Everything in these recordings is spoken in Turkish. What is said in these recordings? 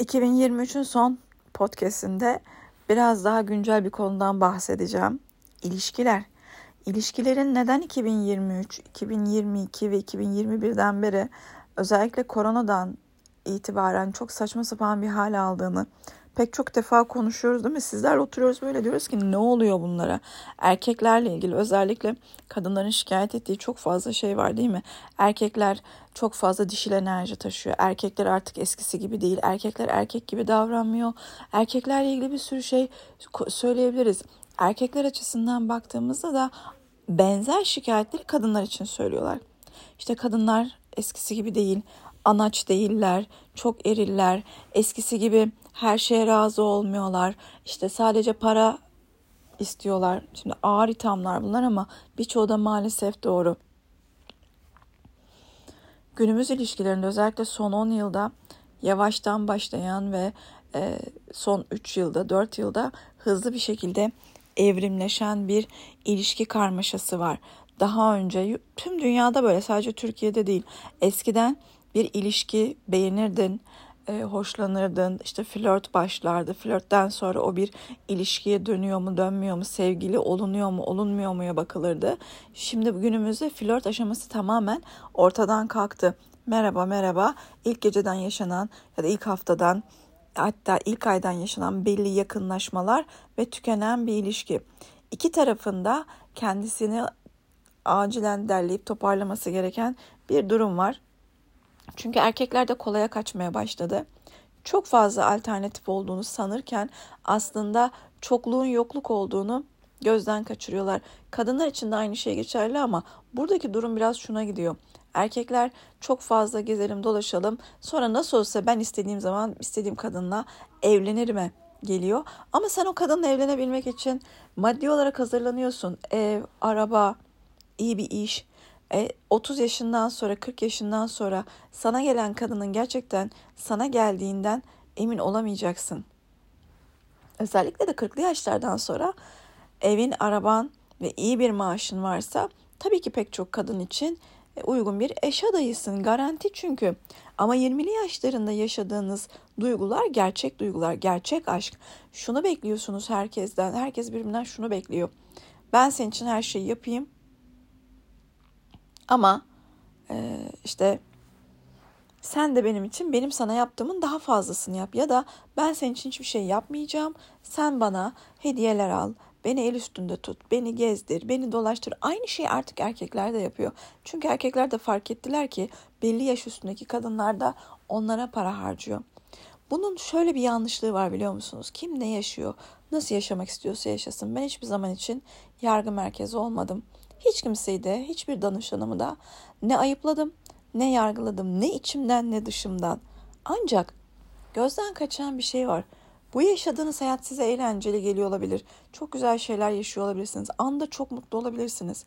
2023'ün son podcastinde biraz daha güncel bir konudan bahsedeceğim. İlişkiler. İlişkilerin neden 2023, 2022 ve 2021'den beri özellikle koronadan itibaren çok saçma sapan bir hal aldığını pek çok defa konuşuyoruz değil mi? Sizler oturuyoruz böyle diyoruz ki ne oluyor bunlara? Erkeklerle ilgili özellikle kadınların şikayet ettiği çok fazla şey var değil mi? Erkekler çok fazla dişil enerji taşıyor. Erkekler artık eskisi gibi değil. Erkekler erkek gibi davranmıyor. Erkeklerle ilgili bir sürü şey söyleyebiliriz. Erkekler açısından baktığımızda da benzer şikayetleri kadınlar için söylüyorlar. İşte kadınlar eskisi gibi değil anaç değiller, çok eriller, eskisi gibi her şeye razı olmuyorlar. İşte sadece para istiyorlar. Şimdi ağır ithamlar bunlar ama birçoğu da maalesef doğru. Günümüz ilişkilerinde özellikle son 10 yılda yavaştan başlayan ve e, son 3 yılda 4 yılda hızlı bir şekilde evrimleşen bir ilişki karmaşası var. Daha önce tüm dünyada böyle sadece Türkiye'de değil. Eskiden bir ilişki beğenirdin, e, hoşlanırdın, işte flört başlardı. Flörtten sonra o bir ilişkiye dönüyor mu, dönmüyor mu, sevgili olunuyor mu, olunmuyor muya bakılırdı. Şimdi günümüzde flört aşaması tamamen ortadan kalktı. Merhaba merhaba ilk geceden yaşanan ya da ilk haftadan hatta ilk aydan yaşanan belli yakınlaşmalar ve tükenen bir ilişki. İki tarafında kendisini acilen derleyip toparlaması gereken bir durum var. Çünkü erkekler de kolaya kaçmaya başladı. Çok fazla alternatif olduğunu sanırken aslında çokluğun yokluk olduğunu gözden kaçırıyorlar. Kadınlar için de aynı şey geçerli ama buradaki durum biraz şuna gidiyor. Erkekler çok fazla gezelim dolaşalım sonra nasıl olsa ben istediğim zaman istediğim kadınla evlenirim geliyor. Ama sen o kadınla evlenebilmek için maddi olarak hazırlanıyorsun. Ev, araba, iyi bir iş, e, 30 yaşından sonra 40 yaşından sonra sana gelen kadının gerçekten sana geldiğinden emin olamayacaksın. Özellikle de 40'lı yaşlardan sonra evin, araban ve iyi bir maaşın varsa tabii ki pek çok kadın için e, uygun bir eş adayısın. Garanti çünkü. Ama 20'li yaşlarında yaşadığınız duygular gerçek duygular, gerçek aşk. Şunu bekliyorsunuz herkesten. Herkes birbirinden şunu bekliyor. Ben senin için her şeyi yapayım ama e, işte sen de benim için benim sana yaptığımın daha fazlasını yap ya da ben senin için hiçbir şey yapmayacağım. Sen bana hediyeler al, beni el üstünde tut, beni gezdir, beni dolaştır. Aynı şeyi artık erkekler de yapıyor. Çünkü erkekler de fark ettiler ki belli yaş üstündeki kadınlar da onlara para harcıyor. Bunun şöyle bir yanlışlığı var biliyor musunuz? Kim ne yaşıyor, nasıl yaşamak istiyorsa yaşasın. Ben hiçbir zaman için yargı merkezi olmadım. Hiç kimseyi de, hiçbir danışanımı da ne ayıpladım, ne yargıladım, ne içimden ne dışımdan. Ancak gözden kaçan bir şey var. Bu yaşadığınız hayat size eğlenceli geliyor olabilir. Çok güzel şeyler yaşıyor olabilirsiniz. Anda çok mutlu olabilirsiniz.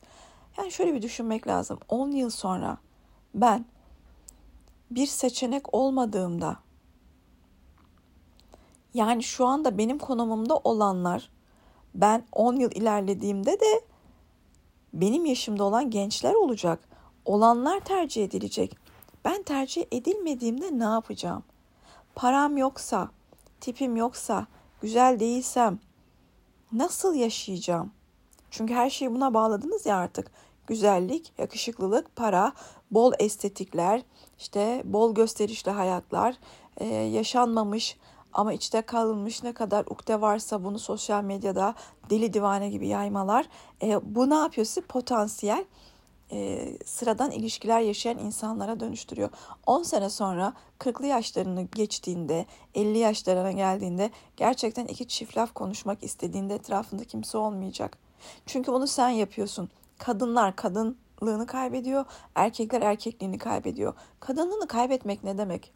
Yani şöyle bir düşünmek lazım. 10 yıl sonra ben bir seçenek olmadığımda yani şu anda benim konumumda olanlar ben 10 yıl ilerlediğimde de benim yaşımda olan gençler olacak. Olanlar tercih edilecek. Ben tercih edilmediğimde ne yapacağım? Param yoksa, tipim yoksa, güzel değilsem nasıl yaşayacağım? Çünkü her şeyi buna bağladınız ya artık. Güzellik, yakışıklılık, para, bol estetikler, işte bol gösterişli hayatlar, yaşanmamış ama içte kalınmış ne kadar ukde varsa bunu sosyal medyada deli divane gibi yaymalar. E, bu ne yapıyor sizi? Potansiyel e, sıradan ilişkiler yaşayan insanlara dönüştürüyor. 10 sene sonra 40'lı yaşlarını geçtiğinde, 50 yaşlarına geldiğinde gerçekten iki çift laf konuşmak istediğinde etrafında kimse olmayacak. Çünkü bunu sen yapıyorsun. Kadınlar kadınlığını kaybediyor, erkekler erkekliğini kaybediyor. Kadınlığını kaybetmek ne demek?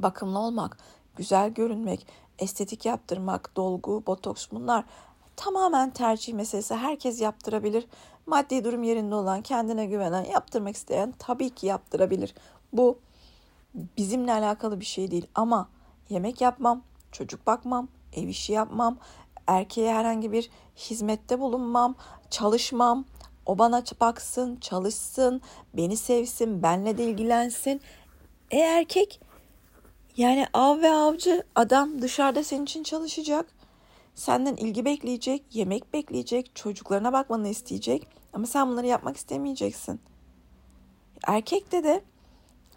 Bakımlı olmak, güzel görünmek, estetik yaptırmak, dolgu, botoks bunlar tamamen tercih meselesi. Herkes yaptırabilir. Maddi durum yerinde olan, kendine güvenen, yaptırmak isteyen tabii ki yaptırabilir. Bu bizimle alakalı bir şey değil ama yemek yapmam, çocuk bakmam, ev işi yapmam, erkeğe herhangi bir hizmette bulunmam, çalışmam, o bana baksın, çalışsın, beni sevsin, benle de ilgilensin. E erkek Yani av ve avcı adam dışarıda senin için çalışacak. Senden ilgi bekleyecek, yemek bekleyecek, çocuklarına bakmanı isteyecek. Ama sen bunları yapmak istemeyeceksin. Erkekte de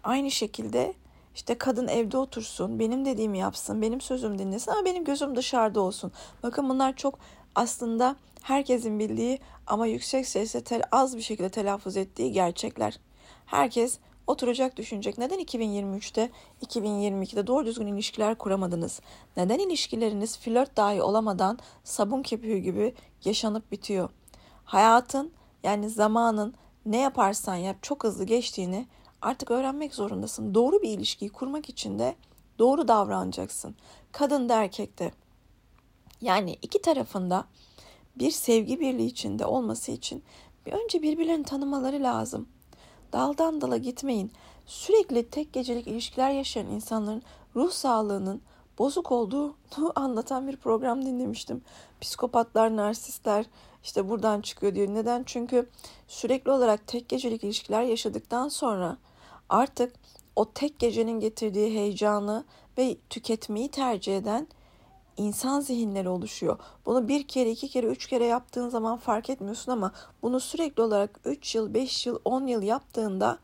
aynı şekilde işte kadın evde otursun, benim dediğimi yapsın, benim sözüm dinlesin ama benim gözüm dışarıda olsun. Bakın bunlar çok aslında herkesin bildiği ama yüksek sesle tel, az bir şekilde telaffuz ettiği gerçekler. Herkes oturacak düşünecek. Neden 2023'te, 2022'de doğru düzgün ilişkiler kuramadınız? Neden ilişkileriniz flört dahi olamadan sabun kepiği gibi yaşanıp bitiyor? Hayatın yani zamanın ne yaparsan yap çok hızlı geçtiğini artık öğrenmek zorundasın. Doğru bir ilişkiyi kurmak için de doğru davranacaksın. Kadın da erkek de. Yani iki tarafında bir sevgi birliği içinde olması için bir önce birbirlerini tanımaları lazım. Daldan dala gitmeyin. Sürekli tek gecelik ilişkiler yaşayan insanların ruh sağlığının bozuk olduğunu anlatan bir program dinlemiştim. Psikopatlar, narsistler işte buradan çıkıyor diyor. Neden? Çünkü sürekli olarak tek gecelik ilişkiler yaşadıktan sonra artık o tek gecenin getirdiği heyecanı ve tüketmeyi tercih eden insan zihinleri oluşuyor. Bunu bir kere, iki kere, üç kere yaptığın zaman fark etmiyorsun ama bunu sürekli olarak 3 yıl, 5 yıl, 10 yıl yaptığında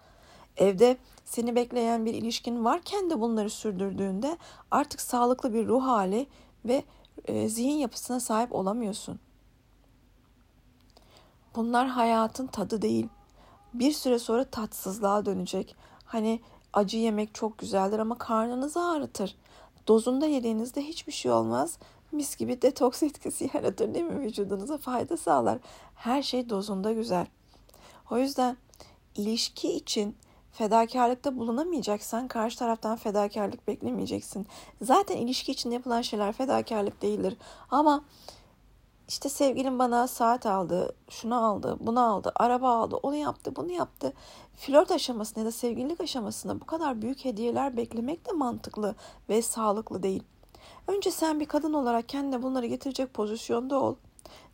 evde seni bekleyen bir ilişkin varken de bunları sürdürdüğünde artık sağlıklı bir ruh hali ve e, zihin yapısına sahip olamıyorsun. Bunlar hayatın tadı değil. Bir süre sonra tatsızlığa dönecek. Hani acı yemek çok güzeldir ama karnınızı ağrıtır. Dozunda yediğinizde hiçbir şey olmaz. Mis gibi detoks etkisi yaratır değil mi? Vücudunuza fayda sağlar. Her şey dozunda güzel. O yüzden ilişki için fedakarlıkta bulunamayacaksan karşı taraftan fedakarlık beklemeyeceksin. Zaten ilişki için yapılan şeyler fedakarlık değildir. Ama işte sevgilim bana saat aldı, şunu aldı, bunu aldı, araba aldı, onu yaptı, bunu yaptı. Flört aşamasında ya da sevgililik aşamasında bu kadar büyük hediyeler beklemek de mantıklı ve sağlıklı değil. Önce sen bir kadın olarak kendine bunları getirecek pozisyonda ol.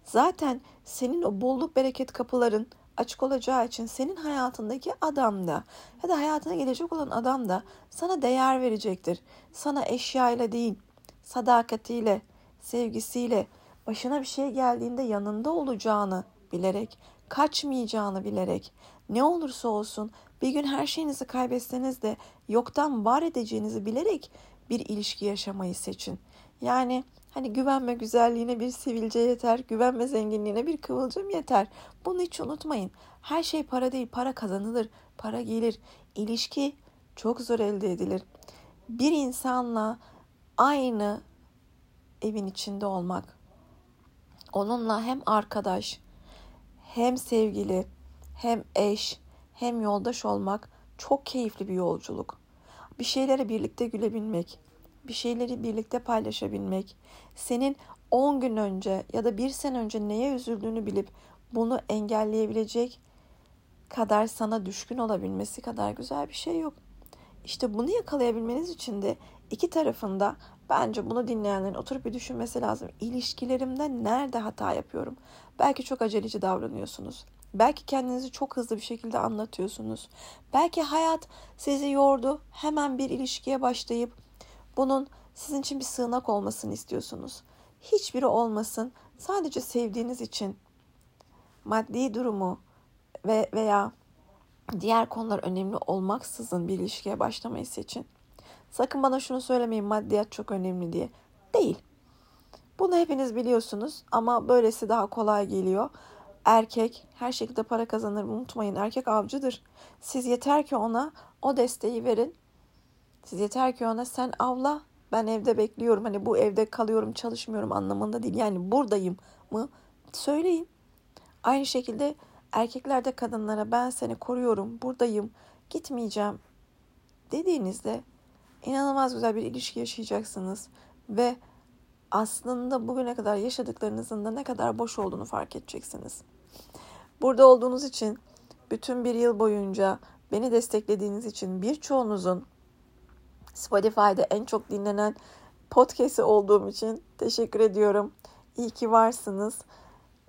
Zaten senin o bolluk bereket kapıların açık olacağı için senin hayatındaki adam da ya da hayatına gelecek olan adam da sana değer verecektir. Sana eşyayla değil, sadakatiyle, sevgisiyle, başına bir şey geldiğinde yanında olacağını bilerek, kaçmayacağını bilerek, ne olursa olsun bir gün her şeyinizi kaybetseniz de yoktan var edeceğinizi bilerek bir ilişki yaşamayı seçin. Yani hani güvenme güzelliğine bir sivilce yeter, güvenme zenginliğine bir kıvılcım yeter. Bunu hiç unutmayın. Her şey para değil, para kazanılır, para gelir. İlişki çok zor elde edilir. Bir insanla aynı evin içinde olmak, onunla hem arkadaş, hem sevgili, hem eş, hem yoldaş olmak çok keyifli bir yolculuk. Bir şeylere birlikte gülebilmek, bir şeyleri birlikte paylaşabilmek, senin 10 gün önce ya da bir sene önce neye üzüldüğünü bilip bunu engelleyebilecek kadar sana düşkün olabilmesi kadar güzel bir şey yok. İşte bunu yakalayabilmeniz için de iki tarafında bence bunu dinleyenlerin oturup bir düşünmesi lazım. İlişkilerimde nerede hata yapıyorum? Belki çok aceleci davranıyorsunuz. Belki kendinizi çok hızlı bir şekilde anlatıyorsunuz. Belki hayat sizi yordu. Hemen bir ilişkiye başlayıp bunun sizin için bir sığınak olmasını istiyorsunuz. Hiçbiri olmasın. Sadece sevdiğiniz için maddi durumu ve veya diğer konular önemli olmaksızın bir ilişkiye başlamayı seçin. Sakın bana şunu söylemeyin maddiyat çok önemli diye. Değil. Bunu hepiniz biliyorsunuz ama böylesi daha kolay geliyor. Erkek her şekilde para kazanır unutmayın. Erkek avcıdır. Siz yeter ki ona o desteği verin. Siz yeter ki ona sen avla ben evde bekliyorum. Hani bu evde kalıyorum çalışmıyorum anlamında değil. Yani buradayım mı söyleyin. Aynı şekilde erkekler de kadınlara ben seni koruyorum buradayım gitmeyeceğim dediğinizde inanılmaz güzel bir ilişki yaşayacaksınız ve aslında bugüne kadar yaşadıklarınızın da ne kadar boş olduğunu fark edeceksiniz. Burada olduğunuz için bütün bir yıl boyunca beni desteklediğiniz için birçoğunuzun Spotify'da en çok dinlenen podcast'i olduğum için teşekkür ediyorum. İyi ki varsınız.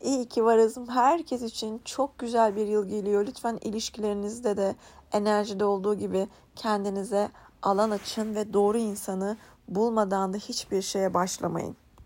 İyi ki varız. Herkes için çok güzel bir yıl geliyor. Lütfen ilişkilerinizde de enerjide olduğu gibi kendinize alan açın ve doğru insanı bulmadan da hiçbir şeye başlamayın.